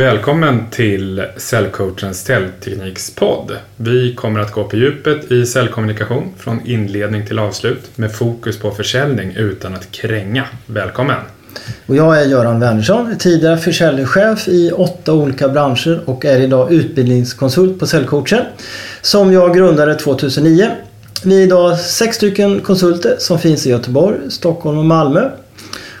Välkommen till Cellcoachens Cellteknikspodd. Vi kommer att gå på djupet i cellkommunikation från inledning till avslut med fokus på försäljning utan att kränga. Välkommen! Och jag är Göran Wernersson, tidigare försäljningschef i åtta olika branscher och är idag utbildningskonsult på Cellcoachen som jag grundade 2009. Vi är idag sex stycken konsulter som finns i Göteborg, Stockholm och Malmö.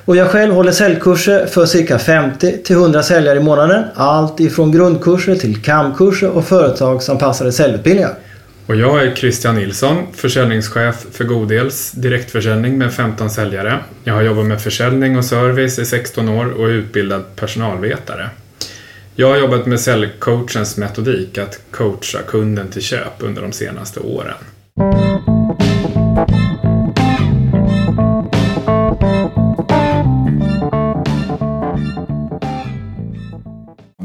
Och jag själv håller säljkurser för cirka 50 till 100 säljare i månaden. Allt ifrån grundkurser till kamkurser och företagsanpassade säljutbildningar. Och jag är Christian Nilsson, försäljningschef för Godels direktförsäljning med 15 säljare. Jag har jobbat med försäljning och service i 16 år och är utbildad personalvetare. Jag har jobbat med säljcoachens metodik att coacha kunden till köp under de senaste åren.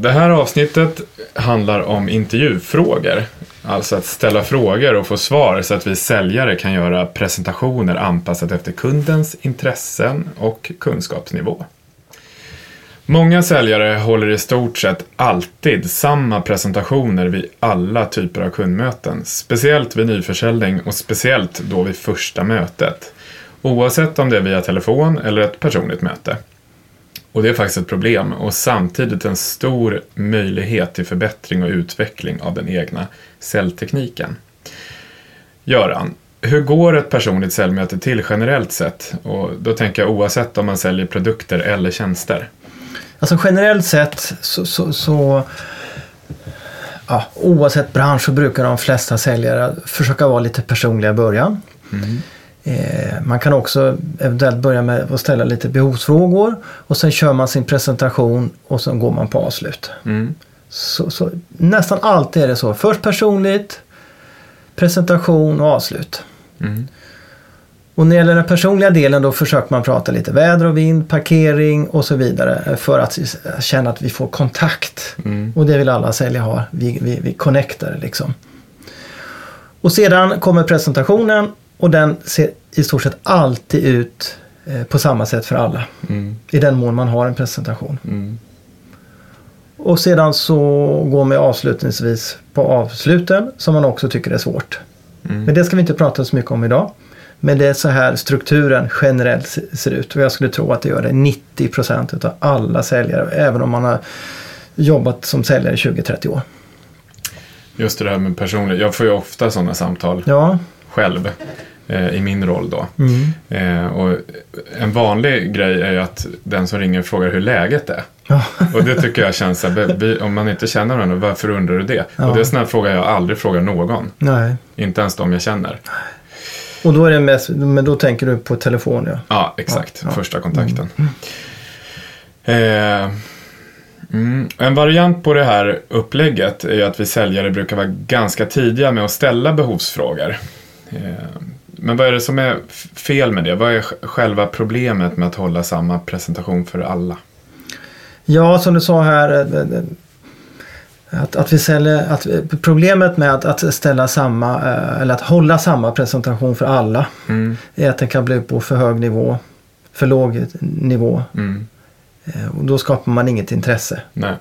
Det här avsnittet handlar om intervjufrågor. Alltså att ställa frågor och få svar så att vi säljare kan göra presentationer anpassat efter kundens intressen och kunskapsnivå. Många säljare håller i stort sett alltid samma presentationer vid alla typer av kundmöten. Speciellt vid nyförsäljning och speciellt då vid första mötet. Oavsett om det är via telefon eller ett personligt möte. Och det är faktiskt ett problem och samtidigt en stor möjlighet till förbättring och utveckling av den egna säljtekniken. Göran, hur går ett personligt säljmöte till generellt sett? Och då tänker jag oavsett om man säljer produkter eller tjänster. Alltså generellt sett så, så, så ja, oavsett bransch så brukar de flesta säljare försöka vara lite personliga i början. Mm. Eh, man kan också eventuellt börja med att ställa lite behovsfrågor och sen kör man sin presentation och sen går man på avslut. Mm. Så, så, nästan alltid är det så. Först personligt, presentation och avslut. Mm. Och när det gäller den personliga delen då försöker man prata lite väder och vind, parkering och så vidare för att känna att vi får kontakt. Mm. Och det vill alla säljare ha. Vi, vi, vi connectar liksom. Och sedan kommer presentationen och den ser i stort sett alltid ut eh, på samma sätt för alla. Mm. I den mån man har en presentation. Mm. Och sedan så går man avslutningsvis på avsluten som man också tycker är svårt. Mm. Men det ska vi inte prata så mycket om idag. Men det är så här strukturen generellt ser ut och jag skulle tro att det gör det 90 procent av alla säljare även om man har jobbat som säljare i 20-30 år. Just det här med personligt, jag får ju ofta sådana samtal ja. Själv eh, i min roll då. Mm. Eh, och en vanlig grej är ju att den som ringer frågar hur läget är. Ja. och det tycker jag känns så här, om man inte känner varandra, varför undrar du det? Ja. Och det är en sån här fråga jag aldrig frågar någon. Nej. Inte ens de jag känner. Och då är det mest, men då tänker du på telefon ja? Ja, exakt. Ja. Första kontakten. Mm. Eh, mm. En variant på det här upplägget är ju att vi säljare brukar vara ganska tidiga med att ställa behovsfrågor. Eh, men vad är det som är fel med det? Vad är själva problemet med att hålla samma presentation för alla? Ja, som du sa här. Eh, eh, att, att vi säljer, att problemet med att, att ställa samma, eller att hålla samma presentation för alla mm. är att den kan bli på för hög nivå, för låg nivå. Mm. Och då skapar man inget intresse. Nej.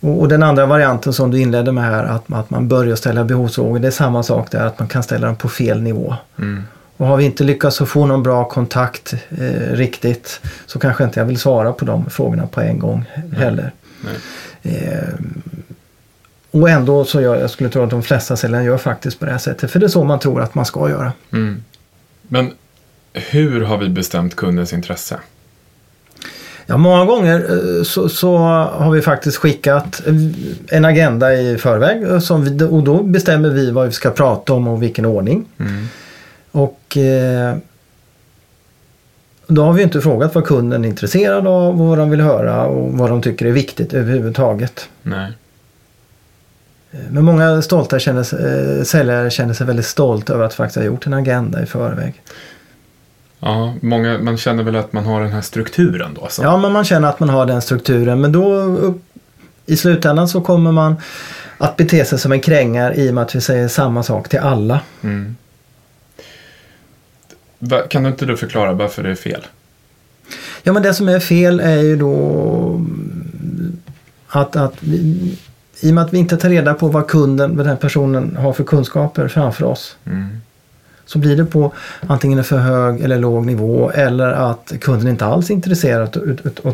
Och, den andra varianten som du inledde med här, att, att man börjar ställa behovsfrågor, det är samma sak där, att man kan ställa dem på fel nivå. Mm. Och har vi inte lyckats få någon bra kontakt eh, riktigt så kanske inte jag vill svara på de frågorna på en gång heller. Eh, och ändå så gör jag skulle tro att de flesta säljare gör faktiskt på det här sättet. För det är så man tror att man ska göra. Mm. Men hur har vi bestämt kundens intresse? Ja, många gånger eh, så, så, har vi faktiskt skickat en agenda i förväg eh, som vi, och då bestämmer vi vad vi ska prata om och vilken ordning. Mm. Och eh, då har vi inte frågat vad kunden är intresserad av och vad de vill höra och vad de tycker är viktigt överhuvudtaget. Nej. Eh, men många stolta känner, säljare känner sig väldigt stolt över att faktiskt ha gjort en agenda i förväg. Ja, många, man känner väl att man har den här strukturen då? Så. Ja, men man känner att man har den strukturen. Men då i slutändan så kommer man att bete sig som en krängar i och med att vi säger samma sak till alla. Mm. Kan du inte du förklara varför det är fel? Ja, men det som är fel är ju då att, att vi, i och med att vi inte tar reda på vad kunden, den personen har för kunskaper framför oss. Mm. Så blir det på antingen en för hög eller låg nivå eller att kunden inte alls är intresserad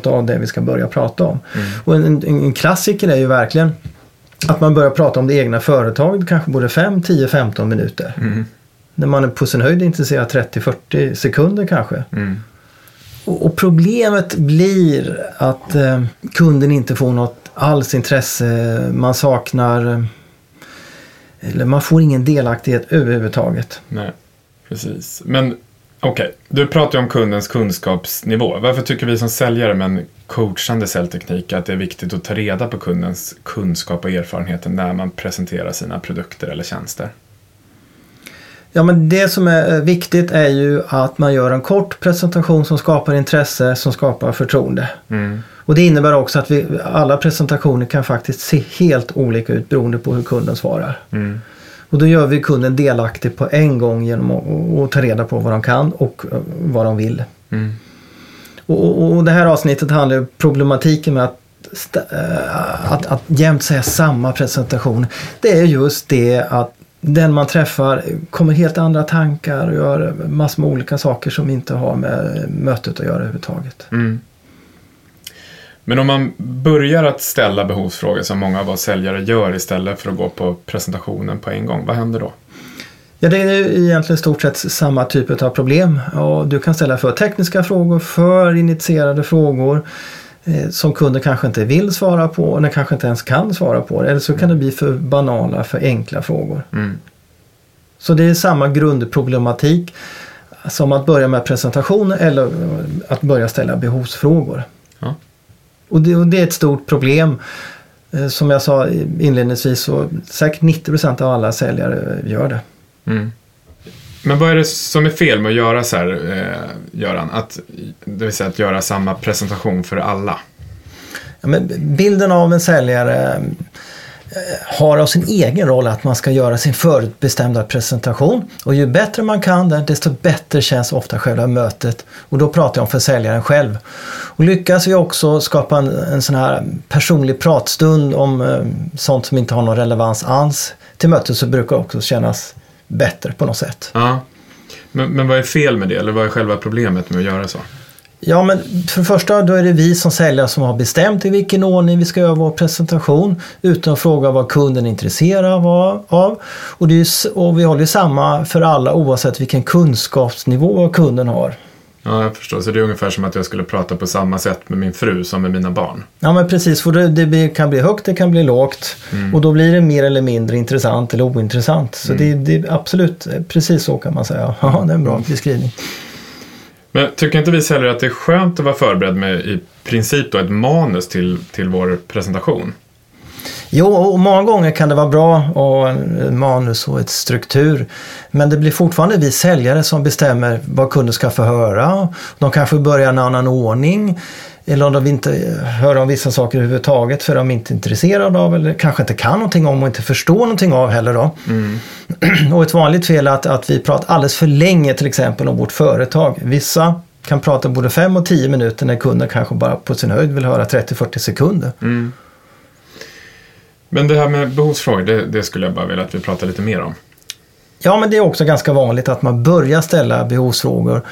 av det vi ska börja prata om. Mm. Och en, en, en klassiker är ju verkligen att man börjar prata om det egna företaget kanske både 5, 10, 15 minuter. Mm. När man är på sin höjd intresserad 30-40 sekunder kanske. Mm. Och, och problemet blir att eh, kunden inte får något alls intresse. Man saknar eh, eller man får ingen delaktighet överhuvudtaget. Nej, precis. Men okej, du pratar ju om kundens kunskapsnivå. Varför tycker vi som säljare med en coachande säljteknik att det är viktigt att ta reda på kundens kunskap och erfarenheter när man presenterar sina produkter eller tjänster? Ja, men det som är eh, viktigt är ju att man gör en kort presentation som skapar intresse, som skapar förtroende. Mm. Och det innebär också att vi, alla presentationer kan faktiskt se helt olika ut beroende på hur kunden svarar. Mm. Och då gör vi kunden delaktig på en gång genom att, ta reda på vad de kan och eh, vad de vill. Mm. Och, och, och det här avsnittet handlar om problematiken med att, eh, att, att jämt säga samma presentation. Det är just det att den man träffar kommer helt andra tankar och gör massor med olika saker som inte har med mötet att göra överhuvudtaget. Mm. Men om man börjar att ställa behovsfrågor som många av oss säljare gör istället för att gå på presentationen på en gång, vad händer då? Ja, det är egentligen stort sett samma typ av problem. Och du kan ställa för tekniska frågor, för initierade frågor eh, som kunden kanske inte vill svara på eller kanske inte ens kan svara på. Eller så kan det bli för banala, för enkla frågor. Mm. Så det är samma grundproblematik som att börja med presentation eller att börja ställa behovsfrågor. Ja. Och det, och det är ett stort problem. Eh, Som jag sa inledningsvis så säkert 90% av alla säljare gör det. Mm. Men vad är det som är fel med att göra så här, eh, Göran? Att, det vill säga att göra samma presentation för alla. Ja, men bilden av en säljare eh, Eh, har av sin egen roll att man ska göra sin förutbestämda presentation. Och ju bättre man kan den, desto bättre känns ofta själva mötet. Och då pratar jag om för säljaren själv. Och lyckas vi också skapa en, en sån här personlig pratstund om eh, sånt som inte har någon relevans alls till mötet så brukar det också kännas bättre på något sätt. Ja. Men, men vad är fel med det? Eller vad är själva problemet med att göra så? Ja, men för det första då är det vi som säljare som har bestämt i vilken ordning vi ska göra vår presentation utan att fråga vad kunden är intresserad av. Och, det är, och vi håller samma för alla oavsett vilken kunskapsnivå kunden har. Ja, jag förstår. Så det är ungefär som att jag skulle prata på samma sätt med min fru som med mina barn. Ja men precis, för det, det kan bli högt, det kan bli lågt och då blir det mer eller mindre intressant eller ointressant. Så det, det är absolut eh, precis så kan man säga. Ja, det är en bra beskrivning. Men tycker inte vi säljare att det är skönt att vara förberedd med i princip då ett manus till, till vår presentation? Jo, och många gånger kan det vara bra att ha manus och ett struktur. Men det blir fortfarande vi säljare som bestämmer vad kunden ska få höra. De kanske börjar i en annan ordning. Eller om de inte hör om vissa saker överhuvudtaget för de är inte intresserade av eller kanske inte kan någonting om och inte förstår någonting av heller då. Och ett vanligt fel är att, att vi pratar alldeles för länge till exempel om vårt företag. Vissa kan prata både 5 och 10 minuter när kunden kanske bara på sin höjd vill höra 30-40 sekunder. Men det här med behovsfrågor, det, det skulle jag bara vilja att vi pratar lite mer om. Ja, men det är också ganska vanligt att man börjar ställa behovsfrågor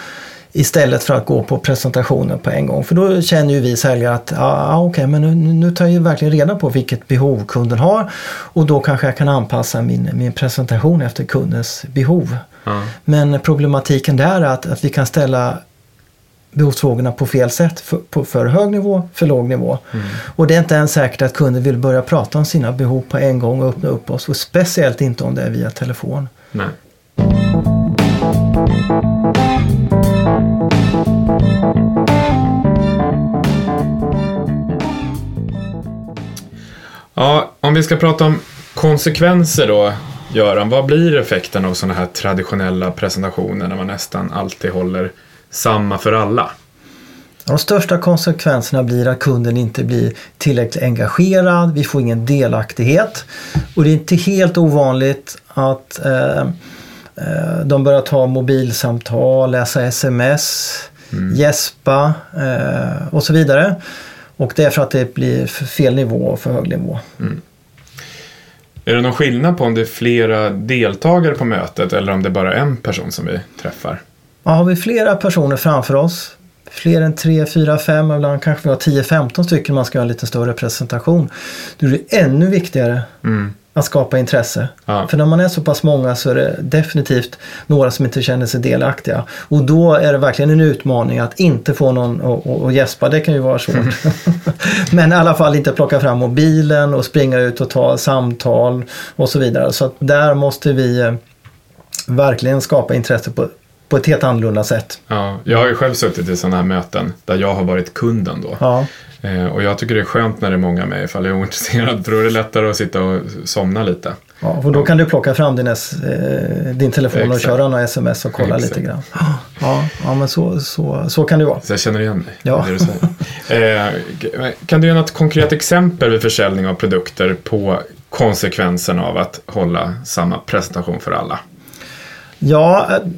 istället för att gå på presentationen på en gång. För då känner ju vi säljare att ah, okej, men nu, nu tar jag ju verkligen reda på vilket behov kunden har och då kanske jag kan anpassa min, min presentation efter kundens behov. Ja. Men problematiken där är att, att vi kan ställa behovsfrågorna på fel sätt. För, på för hög nivå, för låg nivå. Och det är inte ens säkert att kunden vill börja prata om sina behov på en gång och öppna upp oss. Och speciellt inte om det är via telefon. Nej. Ja, om vi ska prata om konsekvenser då, Göran. Vad blir effekten av sådana här traditionella presentationer när man nästan alltid håller samma för alla? De största konsekvenserna blir att kunden inte blir tillräckligt engagerad, vi får ingen delaktighet. Och det är inte helt ovanligt att eh, eh, de börjar ta mobilsamtal, läsa sms, gäspa eh, och så vidare. Och det är för att det blir för fel nivå och för hög nivå. Är det någon skillnad på om det är flera deltagare på mötet eller om det är bara en person som vi träffar? Ja, har vi flera personer framför oss, fler än 3, 4, 5, ibland kanske vi har 10-15 stycken man ska göra en lite större presentation. Då är det ännu viktigare Mm. Att skapa intresse. Ja. För när man är så pass många så är det definitivt några som inte känner sig delaktiga. Och då är det verkligen en utmaning att inte få någon att- gäspa. Det kan ju vara svårt. Men i alla fall inte plocka fram mobilen och springa ut och ta samtal och så vidare. Så att där måste vi eh, verkligen skapa intresse på, på ett helt annorlunda sätt. Ja, jag har ju själv suttit i sådana här möten där jag har varit kunden då. Ja, och jag tycker det är skönt när det är många med ifall jag är ointresserad för då är det lättare att sitta och somna lite. ja och då kan du plocka fram din, eh, din telefon och Exakt. köra några sms och kolla Exakt. lite grann. Ja, ja men så, så, så kan det vara. Så jag känner igen mig. Ja. Det du säger. Eh, kan du ge något konkret exempel vid försäljning av produkter på konsekvensen av att hålla samma presentation för alla? Ja, eh,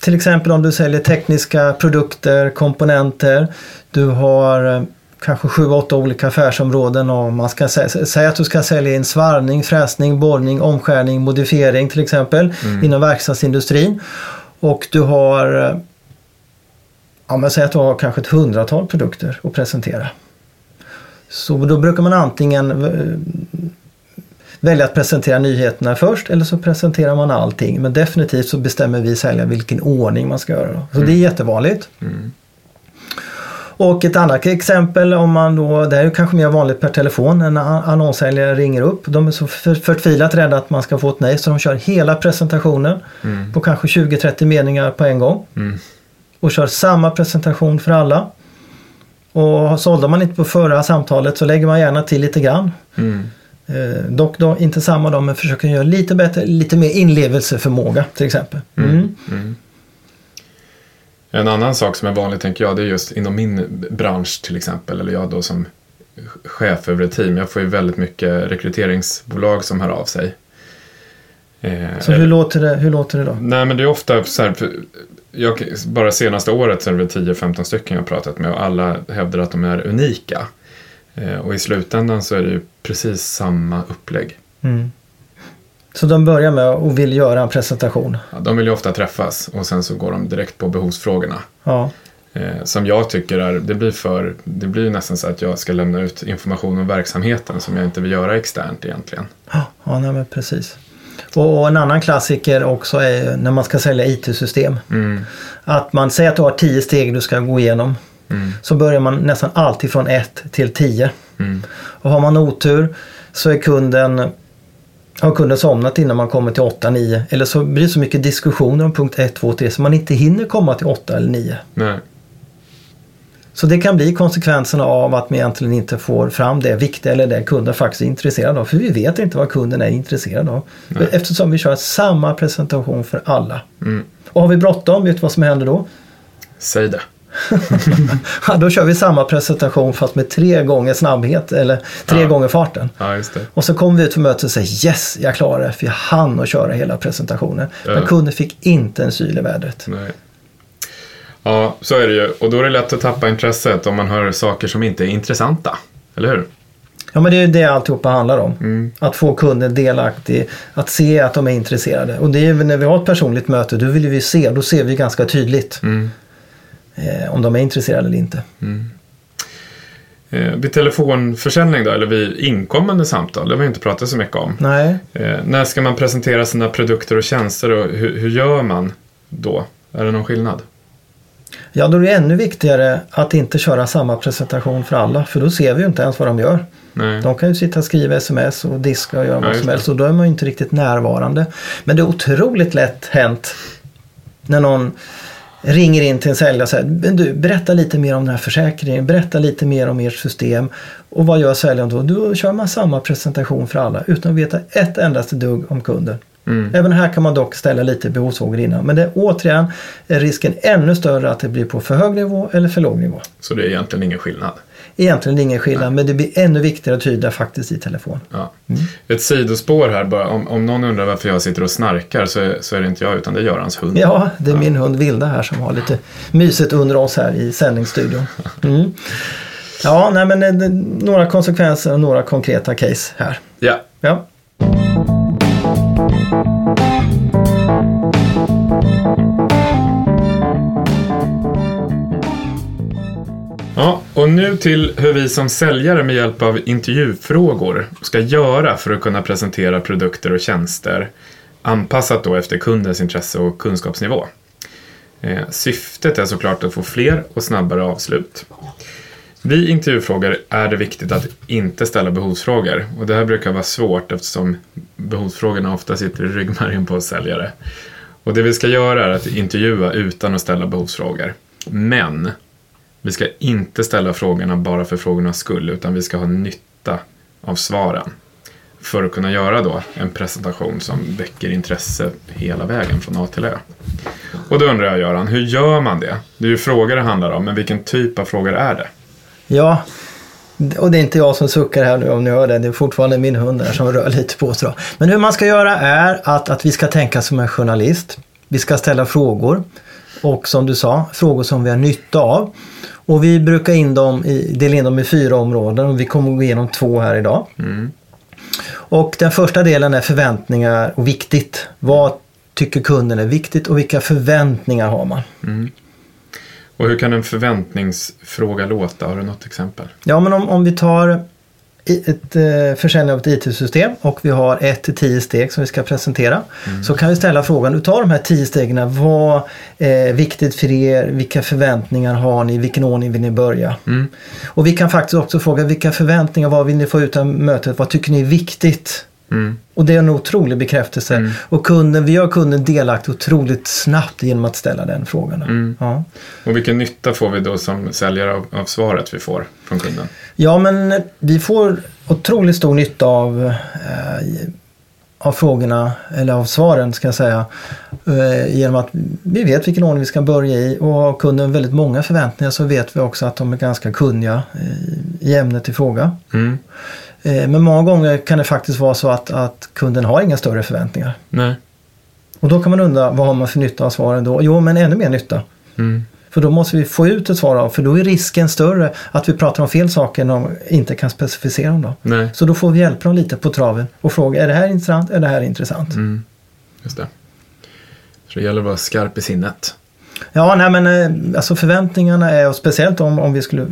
till exempel om du säljer tekniska produkter, komponenter. Du har eh, kanske sju, åtta olika affärsområden och man ska sä- säga att du ska sälja in svarvning, fräsning, borrning, omskärning, modifiering till exempel inom verkstadsindustrin. Och du har, ja men säg att du har kanske ett hundratal produkter att presentera. Så då brukar man antingen eh, välja att presentera nyheterna först eller så presenterar man allting. Men definitivt så bestämmer vi säljare vilken ordning man ska göra. Så det är jättevanligt. Mm. Och ett annat exempel om man då, det är ju kanske mer vanligt per telefon, en a- annonssäljare ringer upp. De är så för- förtvivlat rädda att man ska få ett nej så de kör hela presentationen Mm. på kanske 20-30 meningar på en gång. Mm. Och kör samma presentation för alla. Och sålde man inte på förra samtalet så lägger man gärna till lite grann. Mm. Eh, dock då inte samma dag men försöker göra lite bättre, lite mer inlevelseförmåga till exempel. Mm. Mm. En annan sak som är vanlig tänker jag, det är just inom min bransch till exempel, eller jag då som chef över ett team. Jag får ju väldigt mycket rekryteringsbolag som hör av sig. Eh, Så hur låter, det, hur låter det då? Nej, men det är ofta så här, jag, bara senaste året så är det väl 10-15 stycken jag har pratat med och alla hävdar att de är unika. Eh, och i slutändan så är det ju precis samma upplägg. Mm. Så de börjar med och vill göra en presentation. Ja, de vill ju ofta träffas och sen så går de direkt på behovsfrågorna. Ja, Eh, som jag tycker är, det blir för, det blir nästan så att jag ska lämna ut information om verksamheten som jag inte vill göra externt egentligen. ja, ja nej, men precis. Och, och en annan klassiker också är när man ska sälja IT-system. Mm, Att man säger att du har tio steg du ska gå igenom. mm, Så börjar man nästan alltid från ett till tio. mm, Och har man otur så är kunden har kunden somnat innan man kommer till 8, 9 eller så blir det så mycket diskussioner om punkt 1, 2, 3 så man inte hinner komma till 8 eller 9. nej, Så det kan bli konsekvenserna av att man egentligen inte får fram det viktiga eller det kunden faktiskt är intresserad av. För vi vet inte vad kunden är intresserad av. Nej. Eftersom vi kör samma presentation för alla. mm. Och har vi bråttom, vet du vad som händer då? Säg det. Ja, då kör vi samma presentation fast med tre gånger snabbhet eller tre Ja. gånger farten. Ja. Och så kommer vi ut för mötet och säger yes, jag klarar det för jag hann att köra hela presentationen. Men Ja. kunden fick inte en syl i vädret. Nej. Ja, så är det ju. Och då är det lätt att tappa intresset om man hör saker som inte är intressanta. Eller hur? Ja men det är ju det alltihopa handlar om. Mm. Att få kunden delaktig, att se att de är intresserade. Och det är ju när vi har ett personligt möte, då vill vi se, då ser vi ganska tydligt Mm. Eh, om de är intresserade eller inte. Eh, vid telefonförsäljning då, eller vid inkommande samtal, det har vi inte pratat så mycket om. Nej, Eh, när ska man presentera sina produkter och tjänster och hur, hur gör man då? Är det någon skillnad? ja då är det ännu viktigare att inte köra samma presentation för alla, för då ser vi ju inte ens vad de gör. Nej. De kan ju sitta och skriva sms och diska och göra Ja, vad som helst och då är man ju inte riktigt närvarande. Men det är otroligt lätt hänt när någon ringer in till en säljare och säger "Men du, berätta lite mer om den här försäkringen, berätta lite mer om ert system. Och vad gör säljaren då? Då kör man samma presentation för alla utan att veta ett endaste dugg om kunden. Mm. Även här kan man dock ställa lite behovsfrågor innan. Men det återigen är risken ännu större att det blir på för hög nivå eller för låg nivå. Så det är egentligen ingen skillnad. Egentligen ingen skillnad men det blir ännu viktigare att tyda faktiskt i telefon. Ja. Ett sidospår här bara. Om, om någon undrar varför jag sitter och snarkar så är, så är det inte jag utan det är Görans hund. Ja, det är min hund Vilda här som har lite mysigt under oss här i sändningsstudion. Mm. Ja, nej, men eh, några konsekvenser och några konkreta case här. Ja. Ja. Ja, och nu till hur vi som säljare med hjälp av intervjufrågor ska göra för att kunna presentera produkter och tjänster anpassat då efter kundens intresse och kunskapsnivå. Eh, syftet är såklart att få fler och snabbare avslut. Vid intervjufrågor är det viktigt att inte ställa behovsfrågor och det här brukar vara svårt eftersom behovsfrågorna ofta sitter i ryggmärgen på säljare. Och det vi ska göra är att intervjua utan att ställa behovsfrågor. Men vi ska inte ställa frågorna bara för frågornas skull utan vi ska ha nytta av svaren. För att kunna göra då en presentation som väcker intresse hela vägen från A till Ö. Och då undrar jag Göran, hur gör man det? Det är ju frågor det handlar om, men vilken typ av frågor är det? Ja, och det är inte jag som suckar här nu om ni hör det. Det är fortfarande min hund där som rör lite på sig. Men hur man ska göra är att, att vi ska tänka som en journalist. Vi ska ställa frågor. Och som du sa, frågor som vi har nytta av. Och vi brukar in dem i, dela in dem i fyra områden och vi kommer gå igenom två här idag. Mm. Och den första delen är förväntningar och viktigt. Vad tycker kunden är viktigt och vilka förväntningar har man? Mm. Och hur kan en förväntningsfråga låta? Har du något exempel? Ja, men om, om vi tar ett eh, försäljning av ett IT-system och vi har ett till tio steg som vi ska presentera. Mm. Så kan vi ställa frågan, utav de här tio stegen, vad är viktigt för er? Vilka förväntningar har ni? Vilken ordning vill ni börja? Mm. Och vi kan faktiskt också fråga, vilka förväntningar, vad vill ni få ut av mötet? Vad tycker ni är viktigt? Mm. Och det är en otrolig bekräftelse. Mm. Och kunden, vi gör kunden delaktig otroligt snabbt genom att ställa den frågan. Mm. Ja. Och vilken nytta får vi då som säljare av, av svaret vi får från kunden? ja, men vi får otroligt stor nytta av, eh, av frågorna, eller av svaren ska jag säga. Eh, genom att vi vet vilken ordning vi ska börja i och har kunden väldigt många förväntningar så vet vi också att de är ganska kunniga i, i ämnet i fråga. Mm. Eh, men många gånger kan det faktiskt vara så att, att kunden har inga större förväntningar. Nej. Och då kan man undra vad har man för nytta av svaren då? Jo, men ännu mer nytta. Mm. För då måste vi få ut ett svar av, för då är risken större att vi pratar om fel saker när de inte kan specificera dem. Nej. Så då får vi hjälpa dem lite på traven och fråga, är det här intressant? Är det här intressant? Mm. Just det. Så det gäller att vara skarp i sinnet. Ja, nej men eh, alltså förväntningarna är, och speciellt om, om vi skulle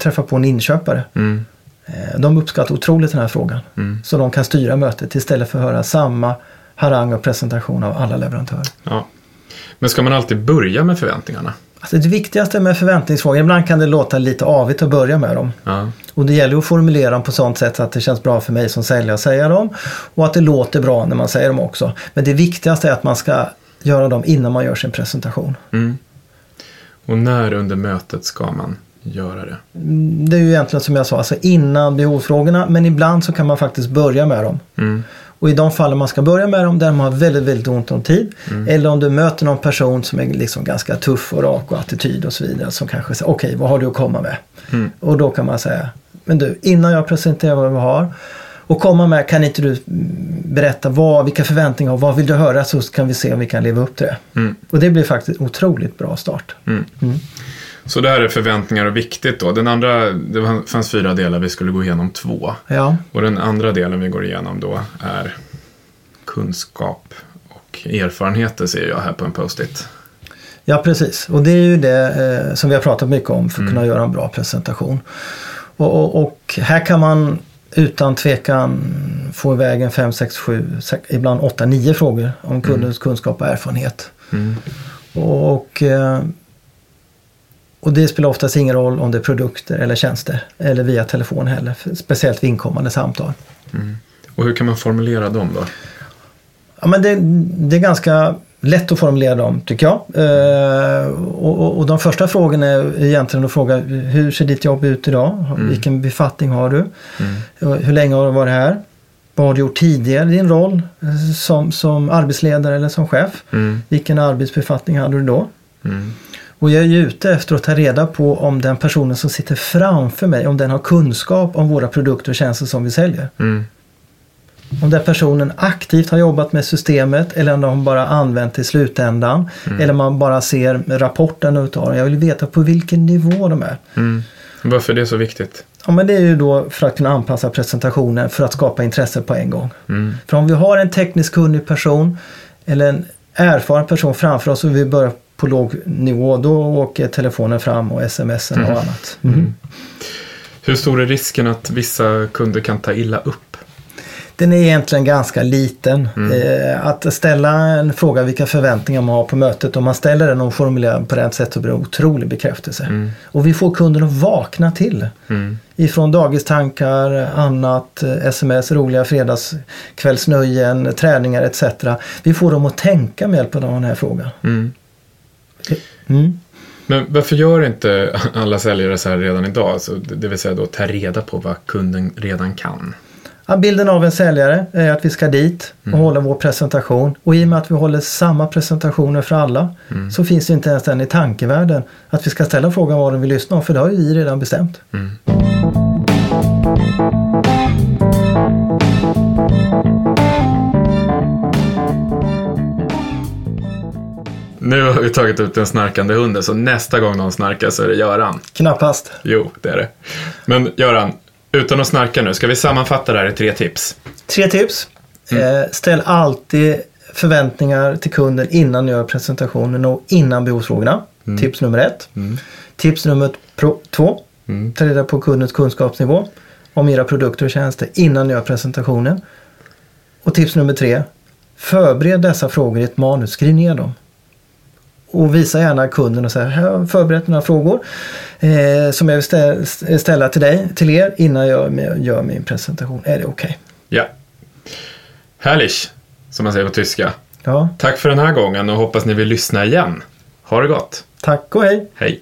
träffa på en inköpare. Mm. Eh, De uppskattar otroligt den här frågan. Mm. Så de kan styra mötet istället för att höra samma harang och presentation av alla leverantörer. Ja. Men ska man alltid börja med förväntningarna? Alltså det viktigaste med förväntningsfrågor, ibland kan det låta lite avigt att börja med dem. Ja. Och det gäller att formulera dem på sånt sätt att det känns bra för mig som säljare att säga dem. Och att det låter bra när man säger dem också. Men det viktigaste är att man ska göra dem innan man gör sin presentation. Mm. Och när under mötet ska man göra det? Det är ju egentligen som jag sa, alltså innan behovsfrågorna. Men ibland så kan man faktiskt börja med dem. Mm. Och i de fallen man ska börja med dem där man har väldigt, väldigt ont om tid. Eller om du möter någon person som är liksom ganska tuff och rak och attityd och så vidare. Som kanske säger, okej vad har du att komma med? Mm. Och då kan man säga, men du innan jag presenterar vad vi har och komma med, kan inte du berätta vad, vilka förväntningar och vad vill du höra så kan vi se om vi kan leva upp till det. Mm. Och det blir faktiskt otroligt bra start. Mm. Mm. Så det här är förväntningar och viktigt då. Den andra, det fanns fyra delar, vi skulle gå igenom två. Ja, Och den andra delen vi går igenom då är kunskap och erfarenheter ser jag här på en post-it. ja precis. Och det är ju det eh, som vi har pratat mycket om för att Mm. kunna göra en bra presentation. Och, och, och här kan man utan tvekan få iväg en 5, 6, 7, ibland 8, 9 frågor om kundens kunskap och erfarenhet. Mm. Och, eh, och det spelar oftast ingen roll om det är produkter eller tjänster eller via telefon heller. Speciellt vid inkommande samtal. Och hur kan man formulera dem då? Ja, men det, det är ganska lätt att formulera dem tycker jag. Eh, och, och, de första frågorna är egentligen att fråga hur ser ditt jobb ut idag? Vilken befattning har du? Mm. Hur länge har du varit här? Vad har du gjort tidigare i din roll eh, som, som arbetsledare eller som chef? Mm. Vilken arbetsbefattning hade du då? Mm. Och jag är ute efter att ta reda på om den personen som sitter framför mig, om den har kunskap om våra produkter och tjänster som vi säljer. Mm. Om den personen aktivt har jobbat med systemet eller om de bara använt i slutändan. Eller man bara ser rapporten utav det. Jag vill veta på vilken nivå de är. Mm. Varför är det så viktigt? Ja, men det är ju då för att kunna anpassa presentationen för att skapa intresse på en gång. Mm. För om vi har en tekniskt kunnig person eller en erfaren person framför oss och vi börjar på låg nivå, då åker telefonen fram och smsen och Mm. annat. Mm. Hur stor är risken att vissa kunder kan ta illa upp? Den är egentligen ganska liten. Mm. Eh, att ställa en fråga vilka förväntningar man har på mötet, om man ställer den och formulerar på rätt sätt så blir det en otrolig bekräftelse. Mm. Och vi får kunden att vakna till. Mm. Ifrån dagistankar, annat, eh, sms, roliga fredagskvällsnöjen, träningar etc. Vi får dem att tänka med hjälp av den här frågan. Mm. Mm. Men varför gör inte alla säljare så här redan idag? Alltså, det vill säga då ta reda på vad kunden redan kan. Ja, bilden av en säljare är att vi ska dit och Mm. hålla vår presentation. Och i och med att vi håller samma presentationer för alla Mm. så finns det inte ens den i tankevärlden att vi ska ställa frågan vad de vill lyssna om för det har ju vi redan bestämt. Mm. Nu har vi tagit ut den snarkande hunden, så nästa gång någon snarkar så är det Göran. Knappast. Jo, det är det. Men Göran, utan att snarka nu, ska vi sammanfatta det här i tre tips? Tre tips. Mm. Eh, ställ alltid förväntningar till kunden innan ni gör presentationen och innan behovsfrågorna. Tips nummer ett. Mm. Tips nummer två. Mm. Ta reda på kundens kunskapsnivå om era produkter och tjänster innan ni gör presentationen. Och tips nummer tre. Förbered dessa frågor i ett manus. Skriv ner dem. Och visa gärna kunden och säga här har jag förberett några frågor eh, som jag vill stä- ställa till dig, till er innan jag gör min presentation. Är det okej? Ja. Härligt, som man säger på tyska. Ja, Tack för den här gången och hoppas ni vill lyssna igen. Ha det gott. tack och hej! Hej!